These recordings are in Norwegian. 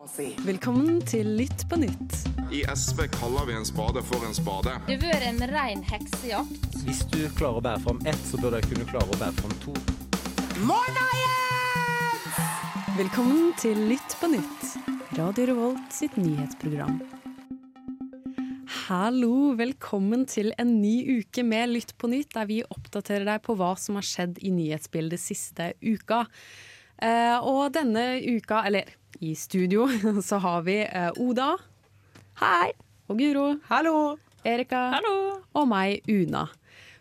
Velkommen til Lytt på nytt. I SV kaller vi en spade for en spade. Det har vært en rein heksejakt. Hvis du klarer å bære fram ett, så bør du kunne klare å bære fram to. Velkommen til Lytt på nytt. Radio Revolt sitt nyhetsprogram. Hallo, velkommen til en ny uke med Lytt på nytt, der vi oppdaterer deg på hva som har skjedd i nyhetsbildet siste uka. Eh, og denne uka, eller i studio, så har vi eh, Oda. Hei. Og Guro. Hallo. Erika. Hallo. Og meg, Una.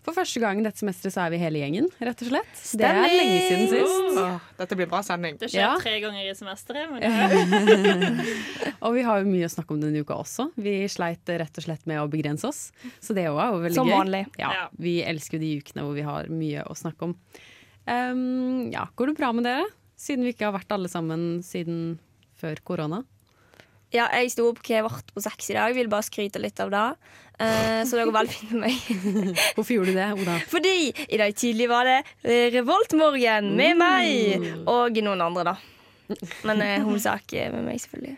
For første gang dette semesteret så er vi hele gjengen, rett og slett. Det er lenge siden sist. Åh, dette blir bra sending. Det skjer Ja. tre ganger i semesteret. Men Og vi har jo mye å snakke om denne uka også. Vi sleit rett og slett med å begrense oss. Så det òg er jo veldig Som gøy. vanlig. Ja, Ja. Vi elsker jo de ukene hvor vi har mye å snakke om. Um, ja, Går det bra med dere? Siden vi ikke har vært alle sammen siden før korona. Ja, jeg sto opp kvart på seks i dag. Vil bare skryte litt av det. Uh, så det går veldig fint med meg. Hvorfor gjorde du det, Oda? Fordi i dag tidlig var det Revoltmorgen med meg og noen andre, da. Men eh, hovedsak med meg, selvfølgelig.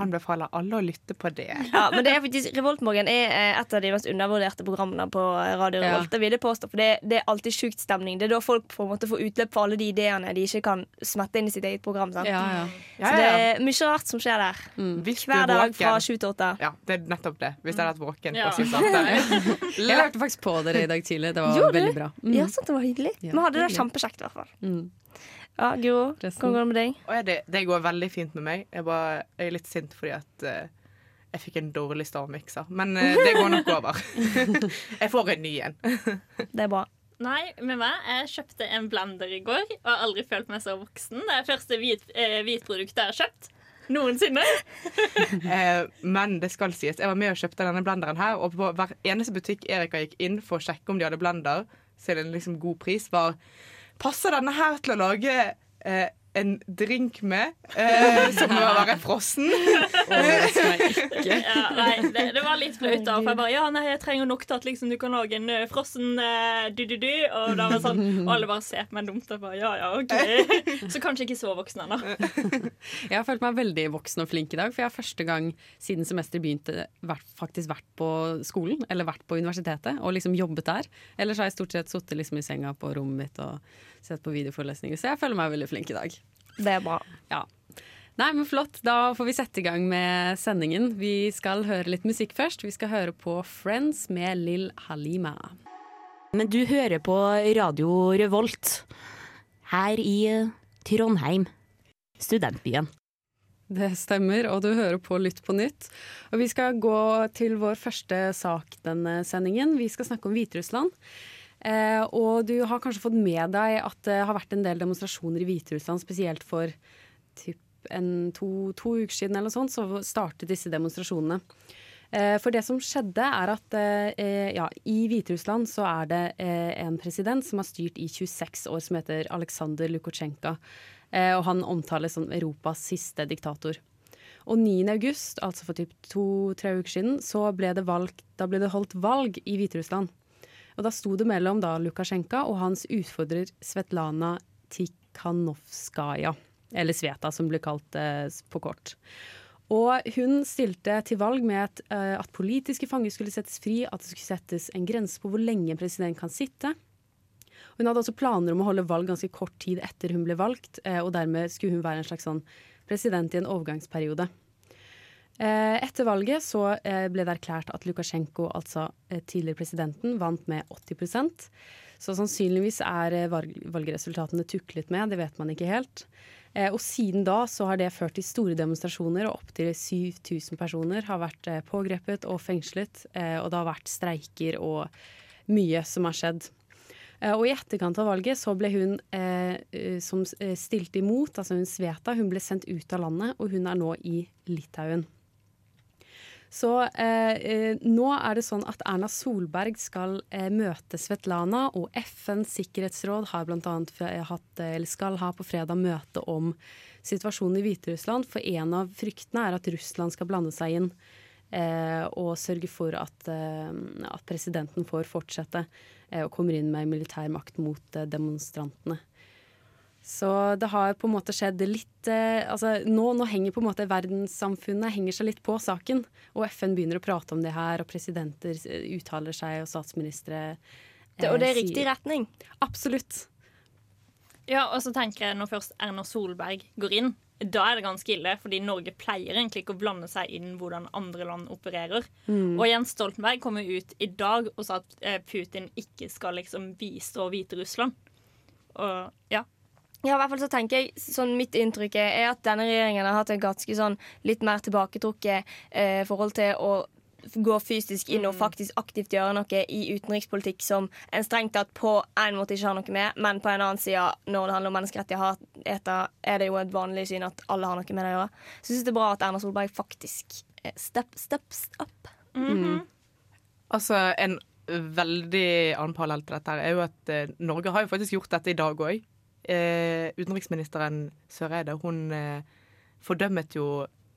Anbefaler alle å lytte på det. Ja, men det er faktisk Revoltmorgen er eh, et av de mest undervurderte programmene på eh, Radio Revolt. Det vil jeg påstå, for det, det er alltid sjukt stemning. Det er da folk på en måte får utløp for alle de ideene de ikke kan smette inn i sitt eget program. Sant? Ja, ja. Ja, Så det er mye rart som skjer der. Mm. Hver er dag fra sju til åtte. Ja, det er nettopp det. Hvis jeg hadde vært våken. Ja. Jeg hørte faktisk på dere i dag tidlig. Det var jo, veldig bra. Mm. Ja, sant, det var hyggelig. Ja, Vi hadde det kjempekjekt, i hvert fall. Mm. Ja, Resten? hvordan går det med deg? Oh, ja, det, det går veldig fint med meg. Jeg, bare, jeg er litt sint fordi at uh, jeg fikk en dårlig stavmikser. Men uh, det går nok over. jeg får en ny en. Det er bra. nei, med meg. Jeg kjøpte en blender i går og har aldri følt meg så voksen. Det er første hvit, eh, hvitproduktet jeg har kjøpt. Noensinne. Eh, men det skal sies, jeg var med og kjøpte denne blenderen her, og på hver eneste butikk Erika gikk inn for å sjekke om de hadde blender til en liksom god pris, var Passer denne her til å lage eh, en drink med, eh, som må være frossen? Ja, nei, det, det var litt flaut. da, For jeg bare Ja, nei, jeg trenger nok til at liksom, du kan lage en uh, frossen uh, du-du-du. Og da var sånn, og alle bare ser på meg dumt. Og bare, ja, ja, ok Så kanskje ikke så voksen ennå. Jeg har følt meg veldig voksen og flink i dag, for jeg har første gang siden semesteret begynte vært, faktisk vært på skolen, eller vært på universitetet, og liksom jobbet der. Ellers har jeg stort sett sittet liksom i senga på rommet mitt og sett på videoforelesninger, så jeg føler meg veldig flink i dag. Det er bra. Ja. Nei, men flott. Da får vi sette i gang med sendingen. Vi skal høre litt musikk først. Vi skal høre på Friends med Lill Halima. Men du hører på Radio Revolt her i eh, Trondheim, studentbyen. Det stemmer, og du hører på Lytt på nytt. Og vi skal gå til vår første sak denne sendingen. Vi skal snakke om Hviterussland. Eh, og du har kanskje fått med deg at det har vært en del demonstrasjoner i Hviterussland, spesielt for typ en, to, to uker siden eller sånt, så startet disse demonstrasjonene. Eh, for det som skjedde er at eh, ja, i Hviterussland så er det en president som har styrt i 26 år, som heter Aleksandr Lukasjenko. Og han omtales som Europas siste diktator. Og 9. august, altså for typ to-tre uker siden, så ble det, valgt, da ble det holdt valg i Hviterussland. Og da sto det mellom da Lukasjenko og hans utfordrer Svetlana Tikhanovskaja. Eller Sveta, som ble kalt eh, på kort. Og hun stilte til valg med at, eh, at politiske fanger skulle settes fri, at det skulle settes en grense på hvor lenge en president kan sitte. Hun hadde også planer om å holde valg ganske kort tid etter hun ble valgt, eh, og dermed skulle hun være en slags sånn president i en overgangsperiode. Eh, Etter valget så eh, ble det erklært at Lukasjenko, altså eh, tidligere presidenten, vant med 80% Så sannsynligvis er valgresultatene tuklet med, det vet man ikke helt. Og siden da så har det ført til store demonstrasjoner, og opptil 7000 personer har vært pågrepet og fengslet. Og det har vært streiker og mye som har skjedd. Og i etterkant av valget så ble hun som stilte imot, altså hun Sveta, hun ble sendt ut av landet, og hun er nå i Litauen. Så eh, eh, nå er det sånn at Erna Solberg skal eh, møte Svetlana, og FNs sikkerhetsråd har blant annet hatt, eh, skal ha på fredag møte om situasjonen i Hviterussland. For en av fryktene er at Russland skal blande seg inn eh, og sørge for at, eh, at presidenten får fortsette eh, og kommer inn med militær makt mot eh, demonstrantene. Så det har på en måte skjedd litt eh, altså nå, nå henger på en måte verdenssamfunnet henger seg litt på saken. Og FN begynner å prate om det her, og presidenter eh, uttaler seg, og statsministre Det, og det er eh, riktig sier- retning. Absolutt. Ja, og så tenker jeg Når først Erna Solberg går inn, da er det ganske ille. Fordi Norge pleier egentlig ikke å blande seg inn hvordan andre land opererer. Og Jens Stoltenberg kommer ut i dag og sa at eh, Putin ikke skal liksom bistå Hviterussland. Og ja. Ja, i hvert fall så tenker jeg, sånn Mitt inntrykk er at denne regjeringen har hatt et ganske sånn litt mer tilbaketrukket eh, forhold til å gå fysisk inn og faktisk aktivt gjøre noe i utenrikspolitikk som en strengt tatt på en måte ikke har noe med, men på en annen side, når det handler om menneskerettigheter, er det jo et vanlig syn at alle har noe med det å gjøre. Så jeg syns det er bra at Erna Solberg faktisk eh, step, steps up. Altså, en veldig annen parallell til dette her er jo at eh, Norge har jo faktisk gjort dette i dag òg. Eh, utenriksministeren Søreide hun eh, fordømmet jo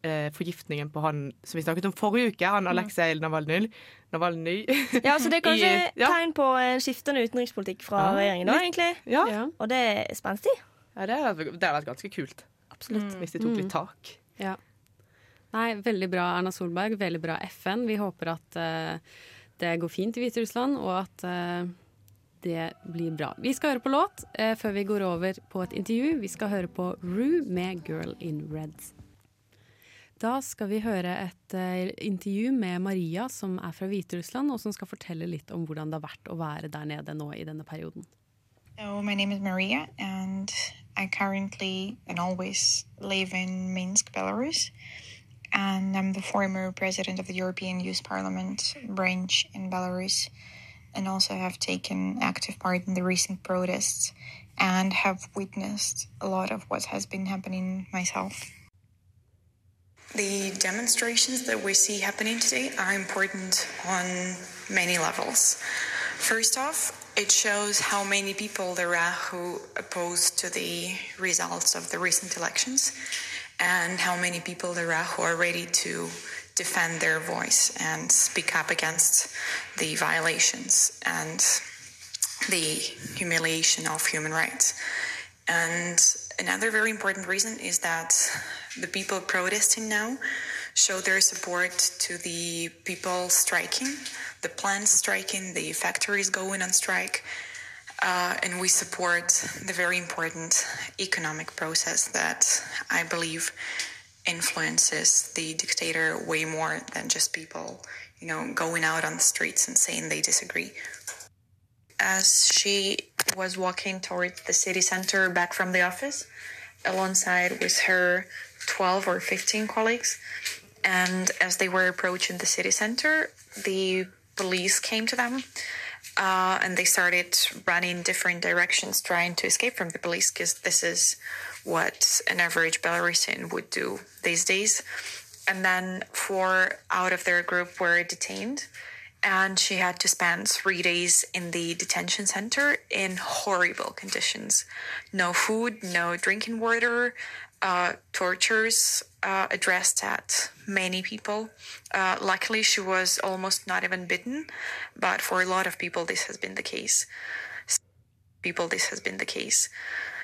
eh, forgiftningen på han som vi snakket om forrige uke, han Aleksej Navalnyj. Navalny. Ja, så det er kanskje I- ja. tegn på en skiftende utenrikspolitikk fra Ja, regjeringen, da, egentlig. ja. Ja. Og det er spenstig. ja det, hadde, vært ganske kult. Absolutt. Hvis de tok litt tak. Ja. Nei, veldig bra Erna Solberg, veldig bra FN. Vi håper at uh, det går fint i Hviterussland, og at eh, det blir bra. Vi skal høre på låt eh, før vi går over på et intervju. Vi skal høre på Rue med 'Girl in Red'. Da skal vi høre et eh, intervju med Maria, som er fra Hviterussland, og som skal fortelle litt om hvordan det har vært å være der nede nå i denne perioden. So my name is Maria, and I currently and always live in Minsk, Belarus. And I'm the former president of the European Youth Parliament branch in Belarus, and also have taken active part in the recent protests and have witnessed a lot of what has been happening myself. The demonstrations that we see happening today are important on many levels. First off, it shows how many people there are who oppose to the results of the recent elections and how many people there are who are ready to defend their voice and speak up against the violations and the humiliation of human rights. And another very important reason is that the people protesting now show their support to the people striking, the plants striking, the factories going on strike. Uh, and we support the very important economic process that I believe influences the dictator way more than just people, you know, going out on the streets and saying they disagree. As she was walking towards the city center back from the office alongside with her 12 or 15 colleagues and as they were approaching the city center the police came to them uh, and they started running different directions trying to escape from the police because this is what an average belarusian would do these days. And then four out of their group were detained and she had to spend three days in the detention center in horrible conditions. No food no drinking water uh, tortures uh, addressed at many people. Uh, luckily she was almost not even bitten but for a lot of people this has been the case. People this has been the case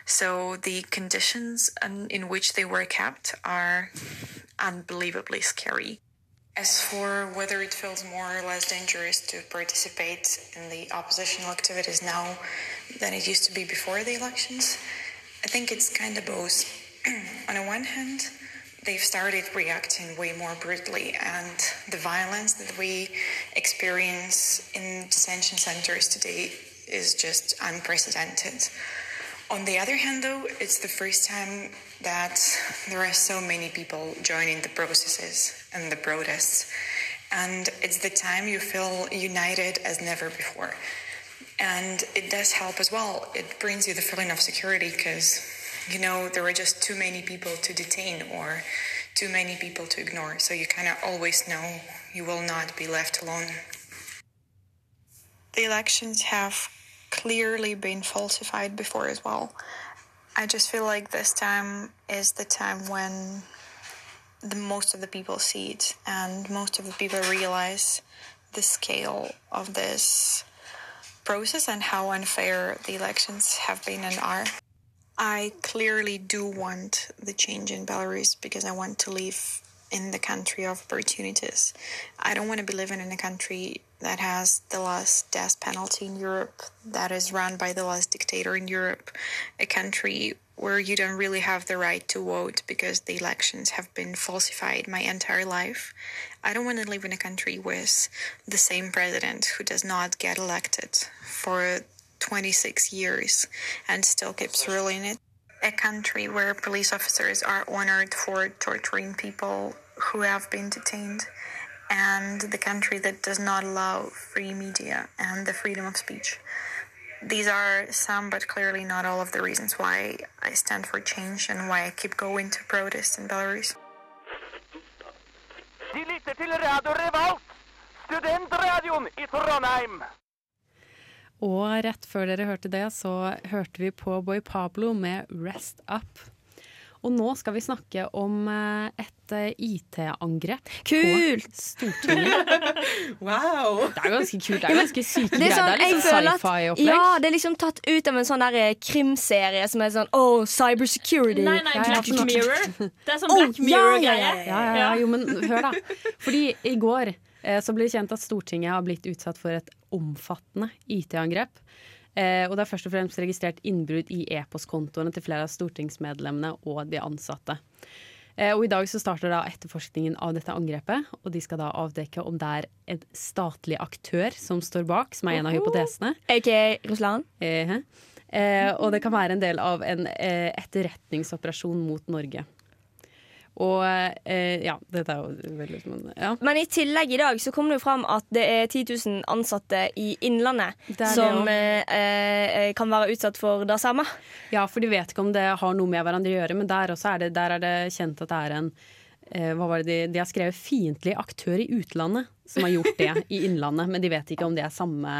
so the conditions in which they were kept are unbelievably scary as for whether it feels more or less dangerous to participate in the oppositional activities now than it used to be before the elections, I think it's kind of both. On the one hand, they've started reacting way more brutally, and the violence that we experience in detention centers today is just unprecedented. On the other hand, though, it's the first time that there are so many people joining the processes and the protests. And it's the time you feel united as never before. And it does help as well. It brings you the feeling of security because, you know, there are just too many people to detain or too many people to ignore. So you kind of always know you will not be left alone. The elections have clearly been falsified before as well. I just feel like this time is the time when the most of the people see it and most of the people realize the scale of this process and how unfair the elections have been and are. I clearly do want the change in Belarus because I want to live in the country of opportunities. I don't want to be living in a country that has the last death penalty in Europe, that is run by the last dictator in Europe, a country where you don't really have the right to vote because the elections have been falsified my entire life. I don't want to live in a country with the same president who does not get elected for 26 years and still keeps ruling it. A country where police officers are honored for torturing people who have been detained. And the country that does not allow free media and the freedom of speech. These are some, but clearly not all of the reasons why I stand for change and why I keep going to protest in Belarus. Og rett før dere hørte det, så hørte vi på Boy Pablo med 'Rest Up'. Og nå skal vi snakke om eh, et eh, IT-angrep Kult! på Stortinget. Wow! Det er ganske kult. Det er ganske syke Det er greier. sånn, Det er litt sånn sci-fi-opplegg. Ja, det er liksom tatt ut av en sånn der eh, krimserie som er sånn Oh, cybersecurity. Nei, nei, Ja, ja, Black Mirror. Det er sånn Oh, Black oh, Mirror-greie. ja, Ja, ja, ja, jo, men hør da. Fordi i går eh, så ble det kjent at Stortinget har blitt utsatt for et omfattende IT-angrep. Eh, og det er først og fremst registrert innbrudd i e-postkontoene til flere av stortingsmedlemmene og de ansatte. Eh, og I dag så starter da etterforskningen av dette angrepet, og de skal da avdekke om det er en statlig aktør som står bak, som er en av hypotesene. Aka Russland. Eh, eh, og det kan være en del av en eh, etterretningsoperasjon mot Norge. Og eh, ja, dette er jo veldig men, ja. Men i tillegg i dag så kom det jo fram at det er 10 000 ansatte i Innlandet Det det som eh, eh, kan være utsatt for det samme. ja, for de vet ikke om det har noe med hverandre å gjøre, men der er det, der er det kjent at det er en eh, hva var det de, de har skrevet fiendtlig aktør i utlandet som har gjort det i Innlandet, men de vet ikke om det er samme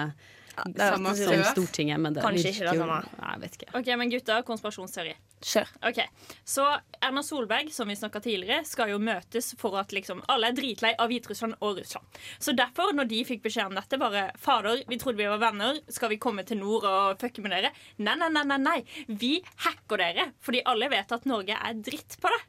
det er Samme som. Stortinget. Men det Kanskje ikke det virker jo- samme. Nei, vet ikke. Ok, men gutter, konspirasjonsteori. Kjør. Ok, Så Erna Solberg, som vi snakka tidligere, skal jo møtes for at liksom alle er dritlei av Hviterussland og Russland. Så derfor, når de fikk beskjed om dette, bare Fader, vi trodde vi var venner, skal vi komme til nord og fucke med dere? Nei, nei, nei, nei, nei. Vi hacker dere, fordi alle vet at Norge er dritt på det.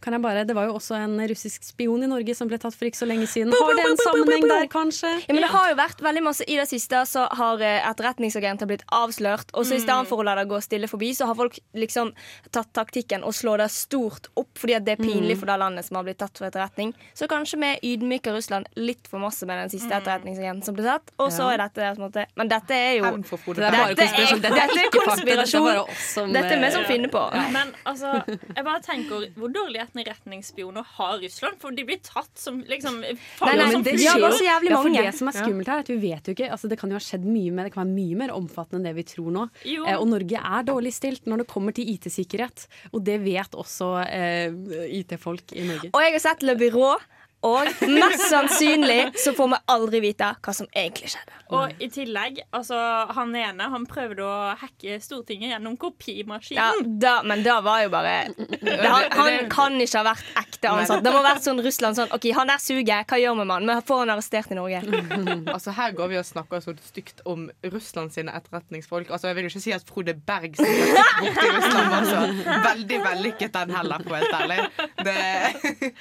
Kan jeg bare, Det var jo også en russisk spion i Norge som ble tatt for ikke så lenge siden. Har det en sammenheng der, kanskje? Ja, men det har jo vært veldig masse I det siste så har eh, etterretningsagenter blitt avslørt. Og så i stedet for å la det gå stille forbi, så har folk liksom tatt taktikken og slå det stort opp fordi at det er pinlig for det landet som har blitt tatt for etterretning. Så kanskje vi ydmyker Russland litt for masse med den siste etterretningsagenten som ble tatt. Og så er dette på en måte Men dette er jo Dette er- konspirasjon. Dette er konspirasjon. Dette er vi som eh, finner på. Men altså, jeg bare tenker hvor dårlig retningsspioner har Russland? For de blir tatt som liksom fanger nei, som det så jævlig ja, for mange. Det som er skummelt her, er at vi vet jo ikke altså Det kan jo ha skjedd mye mer, det kan være mye mer omfattende enn det vi tror nå. Eh, og Norge er dårlig stilt når det kommer til IT-sikkerhet. Og det vet også eh, IT-folk i Norge. Og jeg har sett Le Byrå, og mest sannsynlig så får vi aldri vite hva som egentlig skjedde. Og i tillegg, altså han ene han prøvde å hacke Stortinget gjennom kopimaskinen. Ja, da, men da var jo bare det, han, han kan ikke ha vært ekte ansatt. Det må ha vært sånn Russland sånn OK, han der suger, hva gjør vi med han? Vi får han arrestert i Norge. Altså Her går vi og snakker så stygt om Russland sine etterretningsfolk. Altså Jeg vil jo ikke si at Frode Berg sitter borti Russland var så veldig vellykket, den heller, for å være helt ærlig. Det,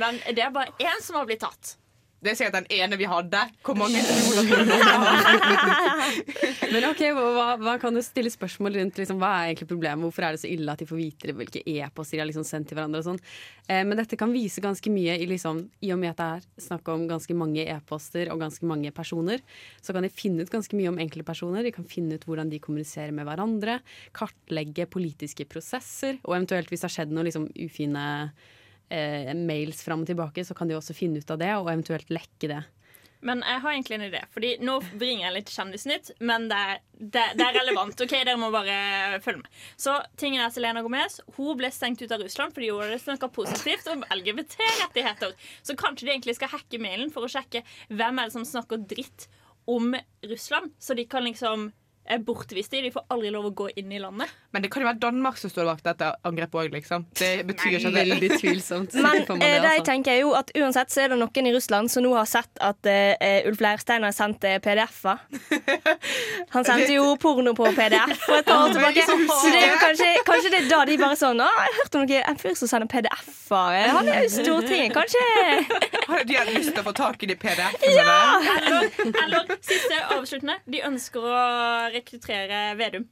Men det er bare én som har blitt tatt. det er at den ene vi hadde. Hvor mange? Men ok, hva, hva kan du stille spørsmål rundt liksom, Hva er egentlig problemet? Hvorfor er det så ille at de får vite hvilke e-poster de har liksom sendt til hverandre? og sånn eh, Men dette kan vise ganske mye i, liksom, i og med at det er snakk om ganske mange e-poster og ganske mange personer. Så kan de finne ut ganske mye om enkeltpersoner. De kan finne ut hvordan de kommuniserer med hverandre. Kartlegge politiske prosesser. Og eventuelt hvis det har skjedd noe liksom, ufine eh, mails fram og tilbake, så kan de også finne ut av det og eventuelt lekke det. Men jeg har egentlig en idé. Fordi Nå bringer jeg litt kjendisnytt, men det er, det, det er relevant. ok? Dere må bare følge med. Så tingen er Selena Gomez hun ble stengt ut av Russland fordi hun hadde snakka positivt om LGBT-rettigheter. Så kanskje de egentlig skal hacke mailen for å sjekke hvem er det som snakker dritt om Russland, så de kan liksom er bortviste. De får aldri lov å gå inn i landet. Men det kan jo være Danmark som står bak dette angrepet òg, liksom. Det betyr ikke at det Veldig tvilsomt. Men eh, det altså. tenker jeg jo at uansett så er det noen i Russland som nå har sett at uh, Ulf Leirstein har sendt eh, PDF-er. Han sendte jo porno på PDF for et par år tilbake. Så det er jo kanskje, kanskje det er da de bare sånn Å, jeg har hørt om noe, en fyr som sender PDF-er. Han er jo i Stortinget. Kanskje Har De har lyst til å få tak i de PDF-ene Ja! Eller, eller siste avsluttende. De ønsker å rekruttere Vedum.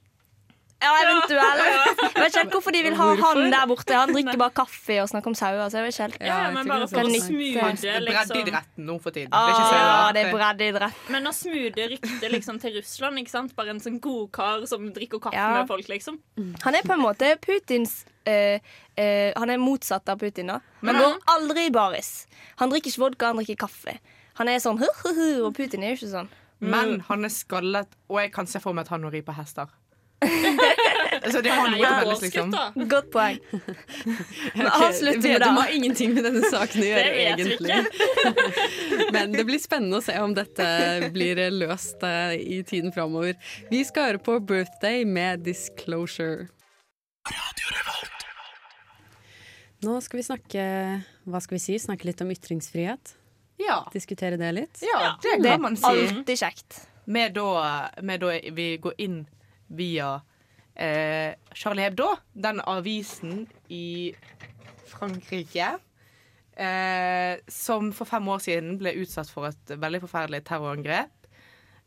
Ja, eventuelt. Jeg vet ikke hvorfor de vil ha han der borte. Han drikker bare kaffe og snakker om sauer. Så jeg vet ikke helt. Ja, men bare for Kan å smoothe liksom. Breddeidretten nå for tiden. Det Ah, det er breddeidrett. Men å smude ryktet liksom, til Russland. Ikke sant? Bare en sånn godkar som drikker kaffe Ja. med folk, liksom. Han er på en måte Putins Uh, uh, Han er motsatt av Putin, da. Han går aldri i baris. Han drikker ikke vodka, han drikker kaffe. Han er sånn hu-hu-hu, og Putin er jo ikke sånn. Men han er skallet, og jeg kan se for meg at han nå rir på hester. Så de har noe veldig felles, liksom. Godt poeng. Men avslutt avslutter da. Det har ingenting med denne saken å gjøre, Det egentlig. Men det blir spennende å se om dette blir løst eh, i tiden framover. Vi skal høre på Birthday med Disclosure. Nå skal vi snakke Hva skal vi si? Snakke litt om ytringsfrihet? Ja. Diskutere det litt? ja, det Det kan man si. alltid kjekt. Med da, med da vi går inn via eh, Charlie Hebdo, den avisen i Frankrike. Eh, som for fem år siden ble utsatt for et veldig forferdelig terrorangrep.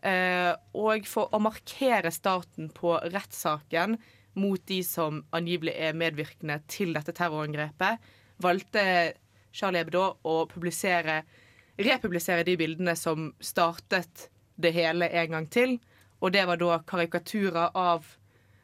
Eh, og for å markere starten på rettssaken mot de som angivelig er medvirkende til dette terrorangrepet, valgte Charlie Hebdo å publisere, republisere de bildene som startet det hele en gang til. Og det var da karikaturer av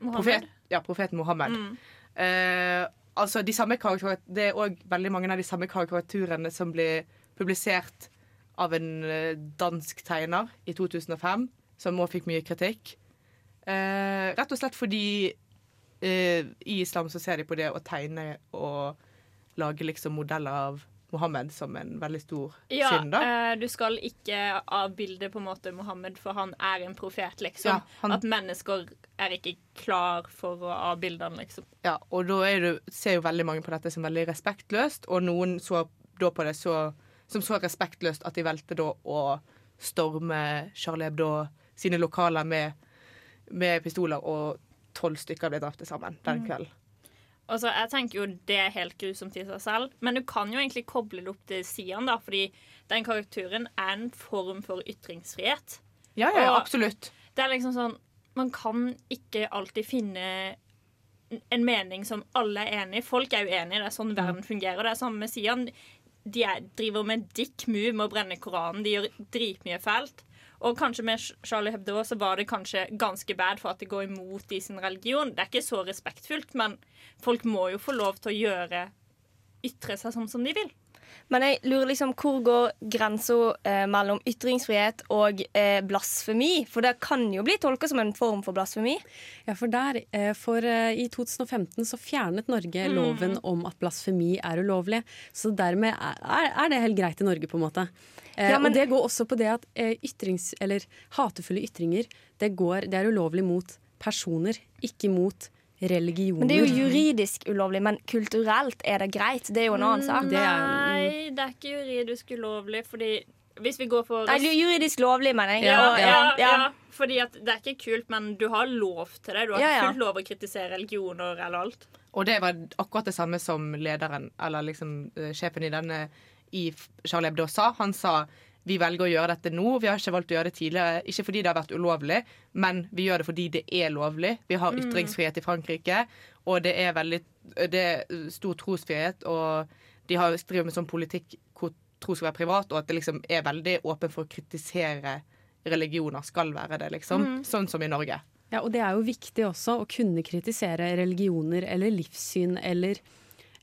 profet, ja, profeten Mohammed. Eh, altså de samme Det er òg veldig mange av de samme karikaturene som ble publisert av en eh, dansk tegner i 2005, som òg fikk mye kritikk. Eh, rett og slett fordi eh, i islam så ser de på det å tegne og lage liksom modeller av Mohammed som en veldig stor Ja, da. Ja, du skal ikke avbilde på en måte Mohammed, for han er en profet, liksom. Ja, han- At mennesker er ikke klar for å avbilde han, liksom. Ja, og da det, ser jo veldig mange på dette som veldig respektløst, og noen så da på det så, som så respektløst at de valgte da å storme Charlie Hebdo sine lokaler med, med pistoler, og tolv stykker ble drept sammen den kvelden. Altså, jeg tenker jo Det er helt grusomt i seg selv, men du kan jo egentlig koble det opp til Sian, da, fordi den karakturen er en form for ytringsfrihet. Ja, ja, Og- absolutt. Det er liksom sånn Man kan ikke alltid finne en mening som alle er enig i. Folk er jo enige, det er sånn verden fungerer. Det er samme med Sian. De er, driver med dick move med å brenne Koranen. De gjør dritmye fælt. Og kanskje med Charlie Hebdo så var det kanskje ganske bad for at det går imot i sin religion. Det er ikke så respektfullt, men folk må jo få lov til å gjøre Ytre seg sånn som de vil. Men jeg lurer liksom, hvor går grensa eh, mellom ytringsfrihet og eh, blasfemi? For det kan jo bli tolka som en form for blasfemi. Ja, for der, eh, for eh, I 2015 så fjernet Norge Mm. loven om at blasfemi er ulovlig. Så dermed er, er det helt greit i Norge, på en måte. Eh, Ja, men- Og det går også på det at eh, ytrings, eller hatefulle ytringer det, går, det er ulovlig mot personer, ikke mot religioner. Men Det er jo juridisk ulovlig, men kulturelt er det greit. Det er jo en annen sak. Det er- Nei, det er ikke juridisk ulovlig, fordi hvis vi går for Nei, juridisk lovlig, mener jeg. Ja, ja, ja, ja, fordi at det er ikke kult, men du har lov til det. Du har Ja, ja. fullt lov å kritisere religioner eller alt. Og det var akkurat det samme som lederen, eller liksom eh, sjefen i denne i Charlie Hebdo sa. Han sa vi velger å gjøre dette nå. Vi har ikke valgt å gjøre det tidligere. Ikke fordi det har vært ulovlig, men vi gjør det fordi det er lovlig. Vi har ytringsfrihet i Frankrike, og det er veldig det er stor trosfrihet. Og de har driver med sånn politikk hvor tro skal være privat, og at det liksom er veldig åpen for å kritisere religioner. Skal være det, liksom. Sånn som i Norge. Ja, og det er jo viktig også å kunne kritisere religioner eller livssyn eller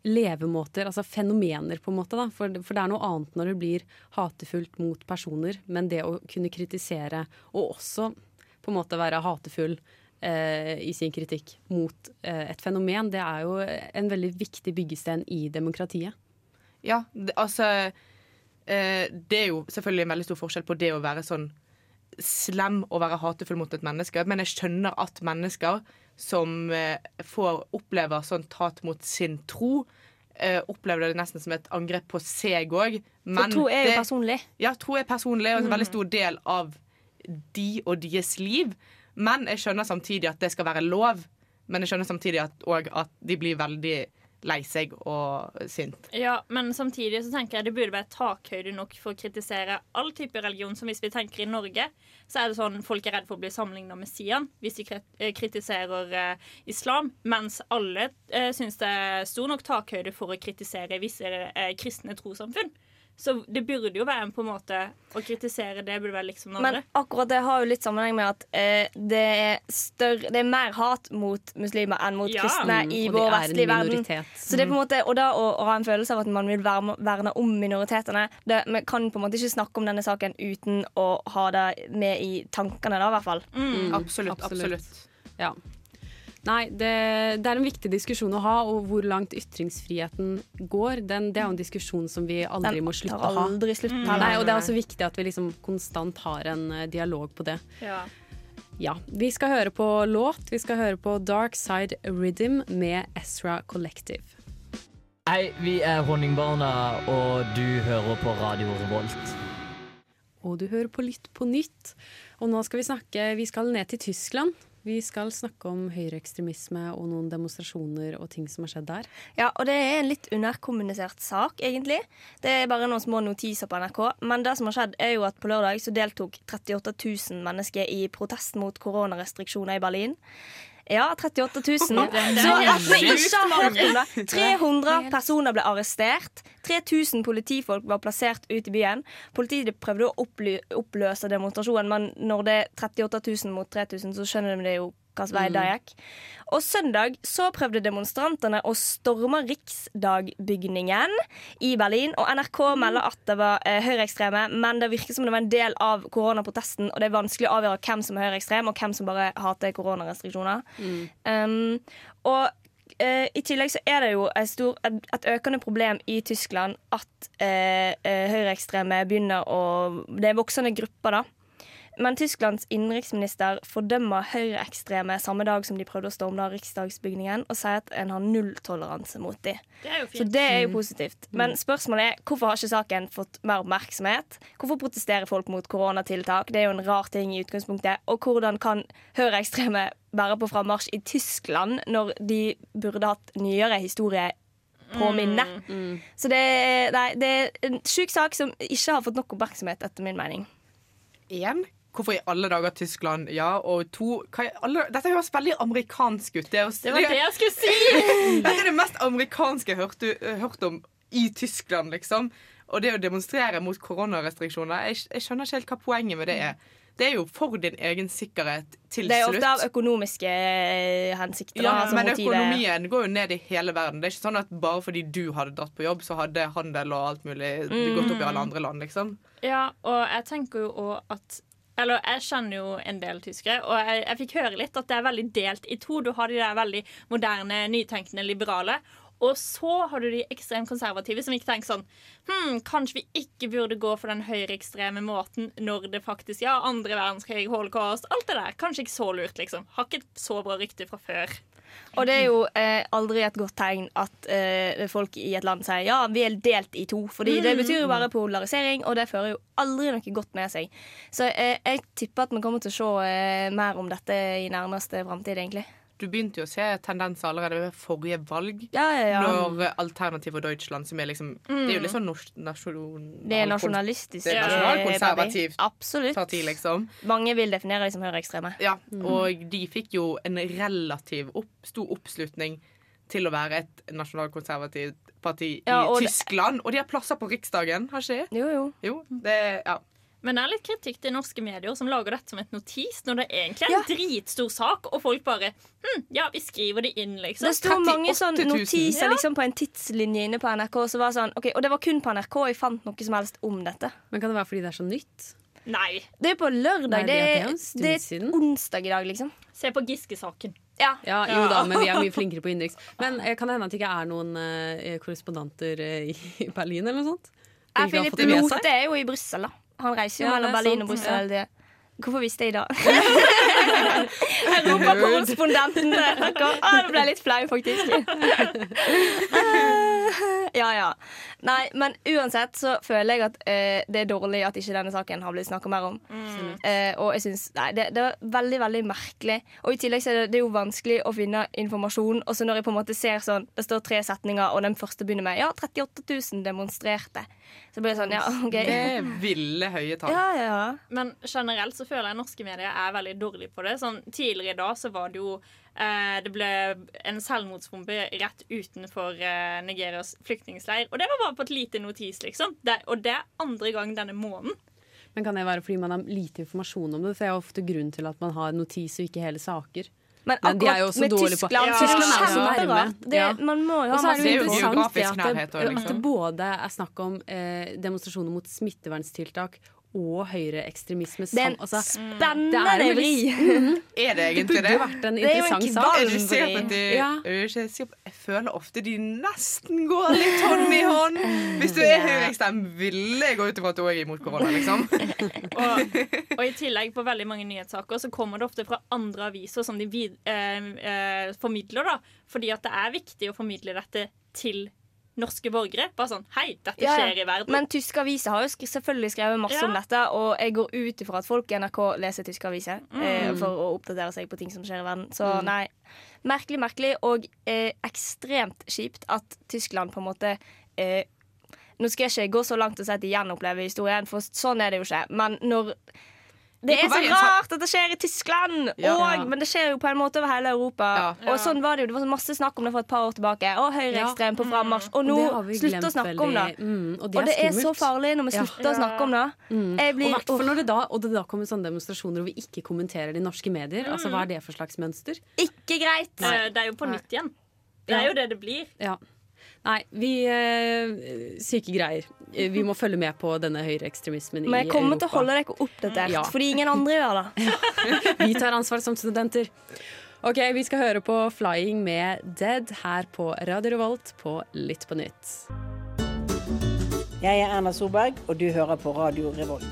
levemåter, altså fenomener, på en måte. For, for det er noe annet når det blir hatefullt mot personer, men det å kunne kritisere, og også på en måte være hatefull eh, i sin kritikk mot eh, et fenomen, det er jo en veldig viktig byggesten i demokratiet. Ja, det, altså eh, Det er jo selvfølgelig en veldig stor forskjell på det å være sånn slem og være hatefull mot et menneske, men jeg skjønner at mennesker som eh, får opplever sånt hat mot sin tro, eh, opplever det nesten som et angrep på seg òg. For tro er jo personlig. Ja, tro er personlig og en veldig stor del av de og deres liv. Men jeg skjønner samtidig at det skal være lov. Men jeg skjønner samtidig at, at de blir veldig lei seg og sint. Ja, men samtidig så tenker jeg det burde være takhøyde nok for å kritisere all type religion. Som hvis vi tenker i Norge, så er det sånn folk er redd for å bli sammenligna med Sian hvis de eh, kritiserer eh, islam, mens alle eh, syns det er stor nok takhøyde for å kritisere visse eh, kristne trossamfunn. Så det burde jo være en på en måte å kritisere det burde være liksom noe Men andre. akkurat det har jo litt sammenheng med at eh, det, er større, det er mer hat mot muslimer enn mot Ja. kristne Mm, i vår vestlige verden. Så det er på en måte, Og da å, å ha en følelse av at man vil verne, om minoritetene det, Vi kan på en måte ikke snakke om denne saken uten å ha det med i tankene, da, i hvert fall. Mm, Absolutt. absolutt. Ja. Nei, det, det er en viktig diskusjon å ha, og hvor langt ytringsfriheten går, den, det er jo en diskusjon som vi aldri Den må slutte å ha. aldri Mm. Nei, og det er også viktig at vi liksom konstant har en eh, dialog på det. Ja. Ja, Vi skal høre på låt. Vi skal høre på Dark Side Rhythm med Ezra Collective. Hei, vi er Honningbarna, og du hører på Radio Revolt. Og du hører på Lytt på nytt. Og nå skal vi snakke Vi skal ned til Tyskland. Vi skal snakke om høyreekstremisme og noen demonstrasjoner og ting som har skjedd der. Ja, og det er en litt underkommunisert sak, egentlig. Det er bare noen små notiser på NRK. Men det som har skjedd, er jo at på lørdag så deltok 38 000 mennesker i protest mot koronarestriksjoner i Berlin. Ja, 38 000. Så at vi ikke har hørt om det. 300 personer ble arrestert. 3000 politifolk var plassert ut i byen. Politiet prøvde å oppløse demonstrasjonen, men når det er 38 000 mot 3000, så skjønner de det jo hvilken vei det gikk. Og søndag så prøvde demonstrantene å storme Riksdagbygningen i Berlin. Og NRK melder at det var eh, høyreekstreme, men det virker som det var en del av koronaprotesten, og det er vanskelig å avgjøre hvem som er høyreekstrem, og hvem som bare hater koronarestriksjoner. Um, og eh, i tillegg så er det jo stor, et, et økende problem i Tyskland at eh, eh, høyreekstreme begynner å Det er voksende grupper, da. Men Tysklands innenriksminister fordømmer høyreekstreme samme dag som de prøvde å storme riksdagsbygningen, og sier at en har nulltoleranse mot dem. Så det er jo positivt. Men spørsmålet er hvorfor har ikke saken fått mer oppmerksomhet? Hvorfor protesterer folk mot koronatiltak? Det er jo en rar ting i utgangspunktet. Og hvordan kan høyreekstreme være på frammarsj i Tyskland når de burde hatt nyere historie på minne? Så det, nei, det er en sjuk sak som ikke har fått nok oppmerksomhet, etter min mening. Én, hvorfor i alle dager Tyskland? Ja, og to hva alle, Dette høres veldig amerikansk ut. Det, er, Det var det jeg skulle si! Dette er det mest amerikanske jeg hørte, hørt om i Tyskland, liksom. Og det å demonstrere mot koronarestriksjoner Jeg, jeg skjønner ikke helt hva poenget med det er. Det er jo for din egen sikkerhet til slutt. Det er slutt. ofte av økonomiske eh, hensikter. Ja, da, altså men økonomien går jo ned i hele verden. Det er ikke sånn at bare fordi du hadde dratt på jobb, så hadde handel og alt mulig gått opp i alle andre land, liksom. Ja, og jeg tenker jo også at eller Jeg kjenner jo en del tyskere, og jeg, jeg fikk høre litt at det er veldig delt i to. Du har de der veldig moderne, nytenkende, liberale. Og så har du de ekstremt konservative som ikke tenker sånn hm, Kanskje vi ikke burde gå for den høyreekstreme måten når det faktisk Ja, andre verdenskrig, holocaust, alt det der. Kanskje ikke så lurt, liksom. Har ikke et så bra rykte fra før. Og det er jo eh, aldri et godt tegn at eh, folk i et land sier ja, vi er delt i to. Fordi det betyr jo bare polarisering, og det fører jo aldri noe godt med seg. Så eh, jeg tipper at vi kommer til å se eh, mer om dette i nærmeste framtid, egentlig. Du begynte jo å se tendenser allerede ved forrige valg. Ja, ja, ja. Når eh, Alternativ og Deutschland, som er liksom Det er jo litt sånn nors- nasjon... Det er nasjonalistisk. Det er eh, nasjonalkonservativt baby. Absolutt. parti, liksom. Mange vil definere de som høyreekstreme. Ja, og de fikk jo en relativ opp, stor oppslutning til å være et nasjonalkonservativt parti i Tyskland. Og de har plasser på Riksdagen, har ikke de? Jo, jo. Jo, det, ja. Men det er litt kritikk til norske medier som lager dette som et notis, når det egentlig er en dritstor sak, og folk bare hm, Ja, vi skriver det inn, liksom. Det sto mange sånne notiser Ja. liksom, på en tidslinje inne på NRK. Så var sånn, okay, og det var kun på NRK jeg fant noe som helst om dette. Men kan det være fordi det er så nytt? Nei. Det er på lørdag. Nei, det, er det er onsdag i dag, liksom. Se på Giske-saken. Ja. Ja, jo da, men vi er mye flinkere på innenriks. Men eh, kan det hende at det ikke er noen uh, korrespondanter uh, i Berlin eller noe sånt? Ja, Philip det Lote er jo i Brussel, da. Han reiser jo mellom er Berlin og Brussel. Hvorfor visste jeg det? Europakorrespondenten der. dere. Ah, det ble litt flau, faktisk. Ja, ja. Nei, men uansett så føler jeg at eh, det er dårlig at ikke denne saken har blitt snakka mer om. Eh, og jeg synes, nei, det, det er veldig veldig merkelig. Og i tillegg så er det, det er jo vanskelig å finne informasjon. Og så når jeg på en måte ser sånn Det står tre setninger, og den første begynner med Ja, 38 000 demonstrerte. Så blir det sånn, ja, OK. Det er ville høye tall. Ja, ja, ja. Men generelt så føler jeg norske medier er veldig dårlige på det. Sånn, tidligere i dag så var det jo eh, Det ble en selvmordsbombe rett utenfor eh, Nigerias flyktningleir. Og det var bare på et lite notis, liksom. Det, og det er andre gang denne måneden. Men kan det være fordi man har lite informasjon om det? For det er ofte grunn til at man har notis og ikke hele saker. Men Men de er jo også dårlige på- Ja. Tyskland er så nærme. Det- Ja. Man må jo Og ha så er det jo interessant det geografisk at nærhet det, også, at liksom. det både er snakk om eh, demonstrasjoner mot smitteverntiltak og høyreekstremisme. Det er en altså, spennende det er vri. litt- Er det Det burde det? burde vært en er interessant sak. Er du sikker på at de, Ja. Jeg føler ofte de nesten går litt hånd i hånd. Hvis du er høyreekstrem, ville jeg gå ut ifra at du òg er imot korona, liksom. Og, og i tillegg på veldig mange nyhetssaker så kommer det ofte fra andre aviser som de vid, eh, eh, formidler, da. Fordi at det er viktig å formidle dette til norske borgere. Bare sånn Hei, dette Ja, skjer i verden. Men tyske aviser har jo skri selvfølgelig skrevet masse Ja. om dette, og jeg går ut ifra at folk i NRK leser tyske aviser eh, Mm. for å oppdatere seg på ting som skjer i verden. Så Mm. nei. Merkelig, merkelig, og eh, ekstremt kjipt at Tyskland på en måte eh, Nå skal jeg ikke gå så langt og si at de gjenopplever historien, for sånn er det jo ikke. Men når det er så rart at det skjer i Tyskland! Ja. Og, men det skjer jo på en måte over hele Europa. Ja. Og sånn var det jo. Det var masse snakk om det for et par år tilbake. Og høyreekstrem på frammarsj. Og nå slutt å snakke om det. Mm, og det Og det er er så farlig når vi Ja. slutter å snakke om det. Mm. Jeg blir, og, når det da, og det da kommer sånne demonstrasjoner hvor vi ikke kommenterer de norske medier. Altså, Hva er det for slags mønster? ikke greit! Nei. Det er jo på nytt igjen. Det er jo det det blir. Ja. Nei, vi eh, Syke greier. Eh, Vi må følge med på denne høyreekstremismen i Men jeg kommer til å holde dere oppdatert, Ja. fordi ingen andre gjør det. Vi tar ansvar som studenter. Ok, Vi skal høre på 'Flying' med Dead her på Radio Revolt på Litt på nytt. Jeg er Erna Solberg, og du hører på Radio Revolt.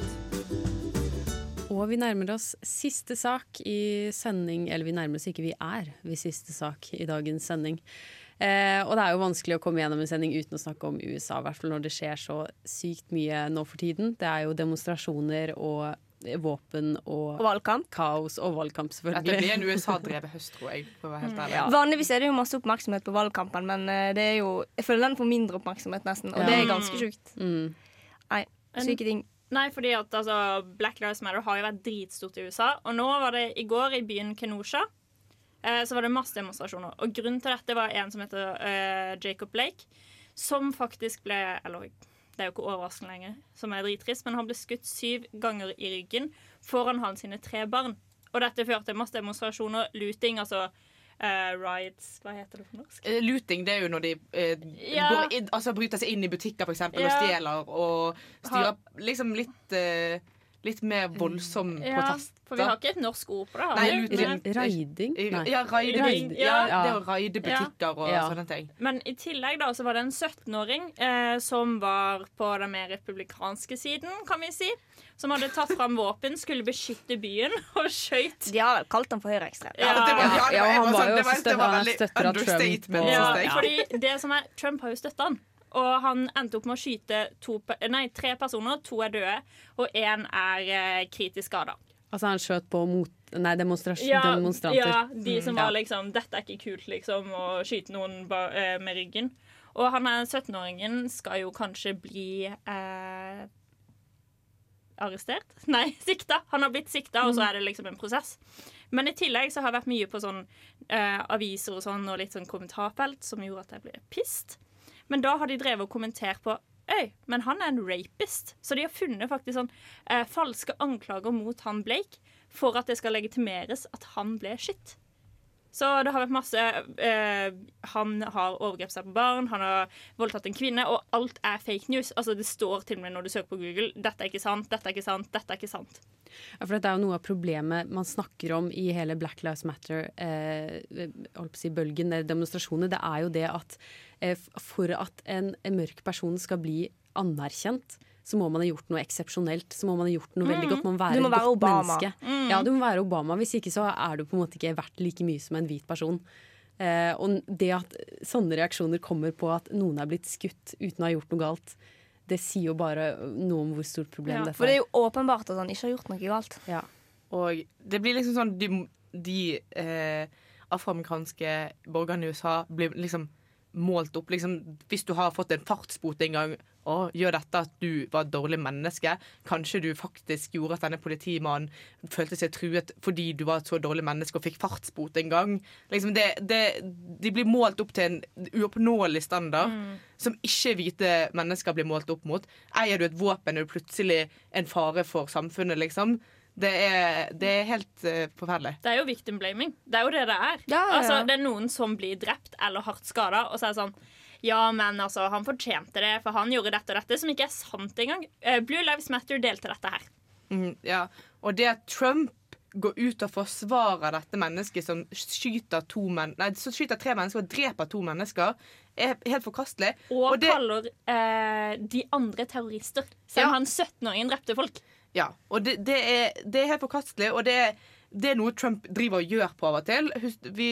Og vi nærmer oss siste sak i sending Eller vi nærmer oss ikke, vi er ved siste sak i dagens sending. Eh, og det er jo vanskelig å komme gjennom en sending uten å snakke om USA, i hvert fall når det skjer så sykt mye nå for tiden. Det er jo demonstrasjoner og våpen og, Og valgkamp. kaos og valgkamp, selvfølgelig. Dette blir en USA-drevet høst, tror jeg. For å være helt ærlig. Ja. Vanligvis er det jo masse oppmerksomhet på valgkampen, men eh, det er jo, jeg føler den får mindre oppmerksomhet, nesten. Og Ja. det er ganske sjukt. Mm. Nei, syke ting. Nei, fordi at altså, Black Lives Matter har jo vært dritstort i USA. Og nå var det i går i byen Kenosha. Eh, så var det masse demonstrasjoner. Og grunnen til dette var en som heter eh, Jacob Blake. Som faktisk ble Eller det er jo ikke overraskende lenger, som er drittrist, men han ble skutt syv ganger i ryggen foran hans sine tre barn. Og dette førte til masse demonstrasjoner, looting, altså Uh, riots Hva heter det på norsk? Uh, Looting det er jo når de uh, Ja. inn, altså bryter seg inn i butikker for eksempel, og stjeler og styrer liksom litt eh, Litt mer voldsom Ja, protest. for vi har ikke et norsk ord på det. Nei, Raiding? Nei. Ja, Raiding, ja, ja. det å raide butikker og Ja. sånne ting. Men i tillegg da, så var det en 17-åring eh, som var på den mer republikanske siden, kan vi si. Som hadde tatt fram våpen, skulle beskytte byen, og skøyt. De har vel kalt ham for høyreekstrem. Ja, ja, Ja, han var sånn- jo støtta- støtter av Trump og- Ja, fordi det som er, Trump har jo støtta han. Og han endte opp med å skyte to, nei, tre personer. To er døde, og én er eh, kritisk skada. Altså, han skjøt på mot, nei, ja, demonstranter. ja, de som Mm. var Ja. liksom Dette er ikke kult, liksom, å skyte noen eh, med ryggen. Og han er 17-åringen skal jo kanskje bli eh, arrestert? Nei, sikta. Han har blitt sikta, og så er det liksom en prosess. Men i tillegg så har jeg vært mye på sånn eh, aviser og sånn, og litt sånn kommentarfelt som gjorde at jeg ble pissed. Men da har de drevet og kommentert på Øy, men han er en rapist. Så de har funnet faktisk sånn eh, falske anklager mot han Blake for at det skal legitimeres at han ble skytt. Så det har vært masse eh, Han har overgrepet seg på barn, han har voldtatt en kvinne, og alt er fake news. Altså Det står til og med når du søker på Google 'Dette er ikke sant, dette er ikke sant, dette er ikke sant'. Ja, for dette er jo noe av problemet man snakker om i hele Black Lives Matter-bølgen, eh, demonstrasjoner. Det er jo det at eh, for at en mørk person skal bli anerkjent, så må man ha gjort noe eksepsjonelt. Så må man ha gjort noe veldig Mm. godt. Man må være Du må være godt Obama. Mm. Ja, du må være Obama. Hvis ikke så er du på en måte ikke verdt like mye som en hvit person. Eh, og det at sånne reaksjoner kommer på at noen er blitt skutt uten å ha gjort noe galt, det sier jo bare noe om hvor stort problem dette For det er jo åpenbart at han ikke har gjort noe galt. Ja. Og det blir liksom sånn De, de eh, afroamerikanske borgerne i USA blir liksom målt opp. Liksom, hvis du har fått en fartsbot en gang, å, gjør dette at du var et dårlig menneske? Kanskje du faktisk gjorde at denne politimannen følte seg truet fordi du var et så dårlig menneske og fikk fartsbot en gang? Liksom det, det, de blir målt opp til en uoppnåelig standard som ikke hvite mennesker blir målt opp mot. Eier du et våpen, er du plutselig en fare for samfunnet, liksom. Det er, det er helt uh, forferdelig. Det er jo victim blaming. Det er jo det det er. Ja, ja, ja. Altså, det er noen som blir drept eller hardt skada, og så er det sånn ja, men altså, han fortjente det, for han gjorde dette og dette, som ikke er sant engang. Eh, Blue Lives Matter delte dette her. Mm, ja. Og det at Trump går ut og forsvarer dette mennesket som skyter, men nei, som skyter tre mennesker og dreper to mennesker, er helt forkastelig. Og, det- kaller eh, de andre terrorister. Selv om han 17-åringen drepte folk. Ja, og det, det, er, det er helt forkastelig, og det er, det er noe Trump driver og gjør på av og til. Vi,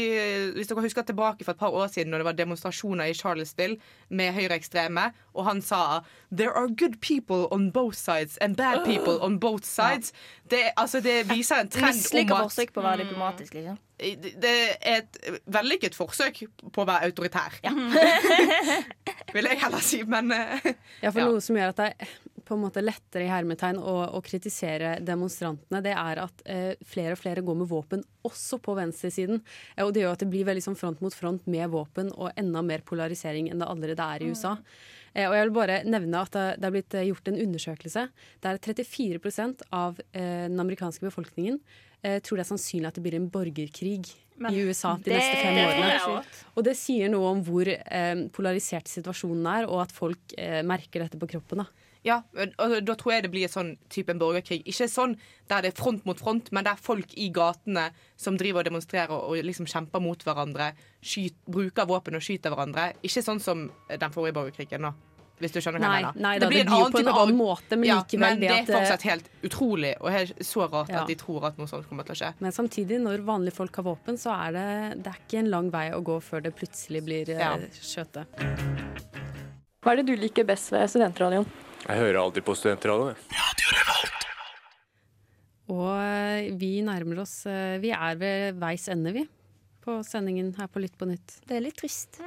hvis dere husker tilbake for et par år siden når det var demonstrasjoner i Charlottesville med høyreekstreme, og han sa 'There are good people on both sides and bad people on both sides'. Det, altså, det viser en trend om Mislykka at forsøk på å være diplomatisk, liksom. det er et vellykket forsøk på å være autoritær. Vil jeg heller si, men eh, Ja, for Ja. noe som gjør at det er på en måte lettere i hermetegn å, å kritisere demonstrantene, det er at eh, flere og flere går med våpen også på venstresiden. Eh, og det gjør at det blir veldig sånn front mot front med våpen og enda mer polarisering enn det allerede er i USA. Eh, og jeg vil bare nevne at det, det er blitt eh, gjort en undersøkelse der 34 av eh, den amerikanske befolkningen eh, tror det er sannsynlig at det blir en borgerkrig Men i USA de det- neste fem årene. Og det sier noe om hvor eh, polarisert situasjonen er, og at folk eh, merker dette på kroppen. Da. Ja, og da tror jeg det blir sånn type en borgerkrig. Ikke sånn der det er front mot front, men der folk i gatene som driver og demonstrerer og liksom kjemper mot hverandre, skyt, bruker våpen og skyter hverandre. Ikke sånn som den forrige borgerkrigen, nå. Hvis du skjønner hva Nei, jeg mener. nei da, det blir en blir jo annen på en type annen borg- måte, men ja, likevel men det det at er fortsatt helt utrolig, og helt så rart Ja. at de tror at noe sånt kommer til å skje. Men samtidig, når vanlige folk har våpen, så er det, det er ikke en lang vei å gå før det plutselig blir eh, Ja. skjøte. Hva er det du liker best ved studentradioen? Jeg hører alltid på studentradioen. jeg. Og eh, vi nærmer oss eh, Vi er ved veis ende, vi. På sendingen her på Lytt på nytt. Det er litt trist.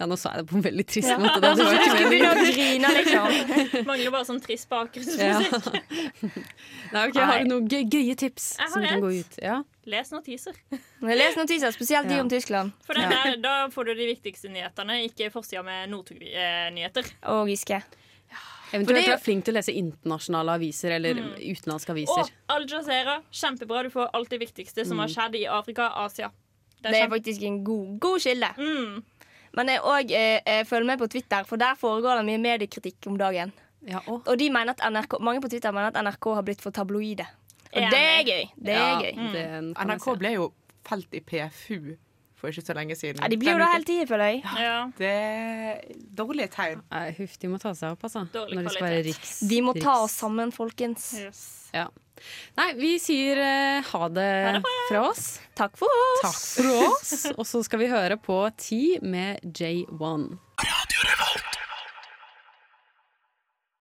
Ja, nå sa jeg det på en veldig trist Ja. måte. Da. Det var ikke meningen. grine, liksom. Mangler bare sånn trist Ja. bakgrunnsmusikk. Nei, ok, Har du noen gøy, gøye tips Jeg har som vi kan gå ut? Ja. Les notiser. Les notiser, spesielt de Ja. om Tyskland. For der, Da får du de viktigste nyhetene, ikke forsida med Northug-nyheter. Og Giske. Eventuelt er være flink til å lese internasjonale aviser eller Mm. utenlandske Og. Al Jazeera. Kjempebra. Du får alt det viktigste som Mm. har skjedd i Afrika og Asia. Det er faktisk en god, god kilde. Men jeg, òg eh, følger med på Twitter, for der foregår det mye mediekritikk om dagen. og de mener at NRK, mange på Twitter mener at NRK har blitt for tabloide. Og det er gøy. Det er Ja, gøy. Mm. NRK ble jo felt i PFU for ikke så lenge siden. Ja, de blir jo det hele tiden, føler jeg. Det er dårlige tegn. Huff, de må ta seg opp, altså. Dårlig Når de skal være riks. Vi må ta oss sammen, folkens. Ja. Nei, vi sier uh, ha det fra oss. Takk for oss. Takk for oss. Og så skal vi høre på Ti med J1. Radio Revolt.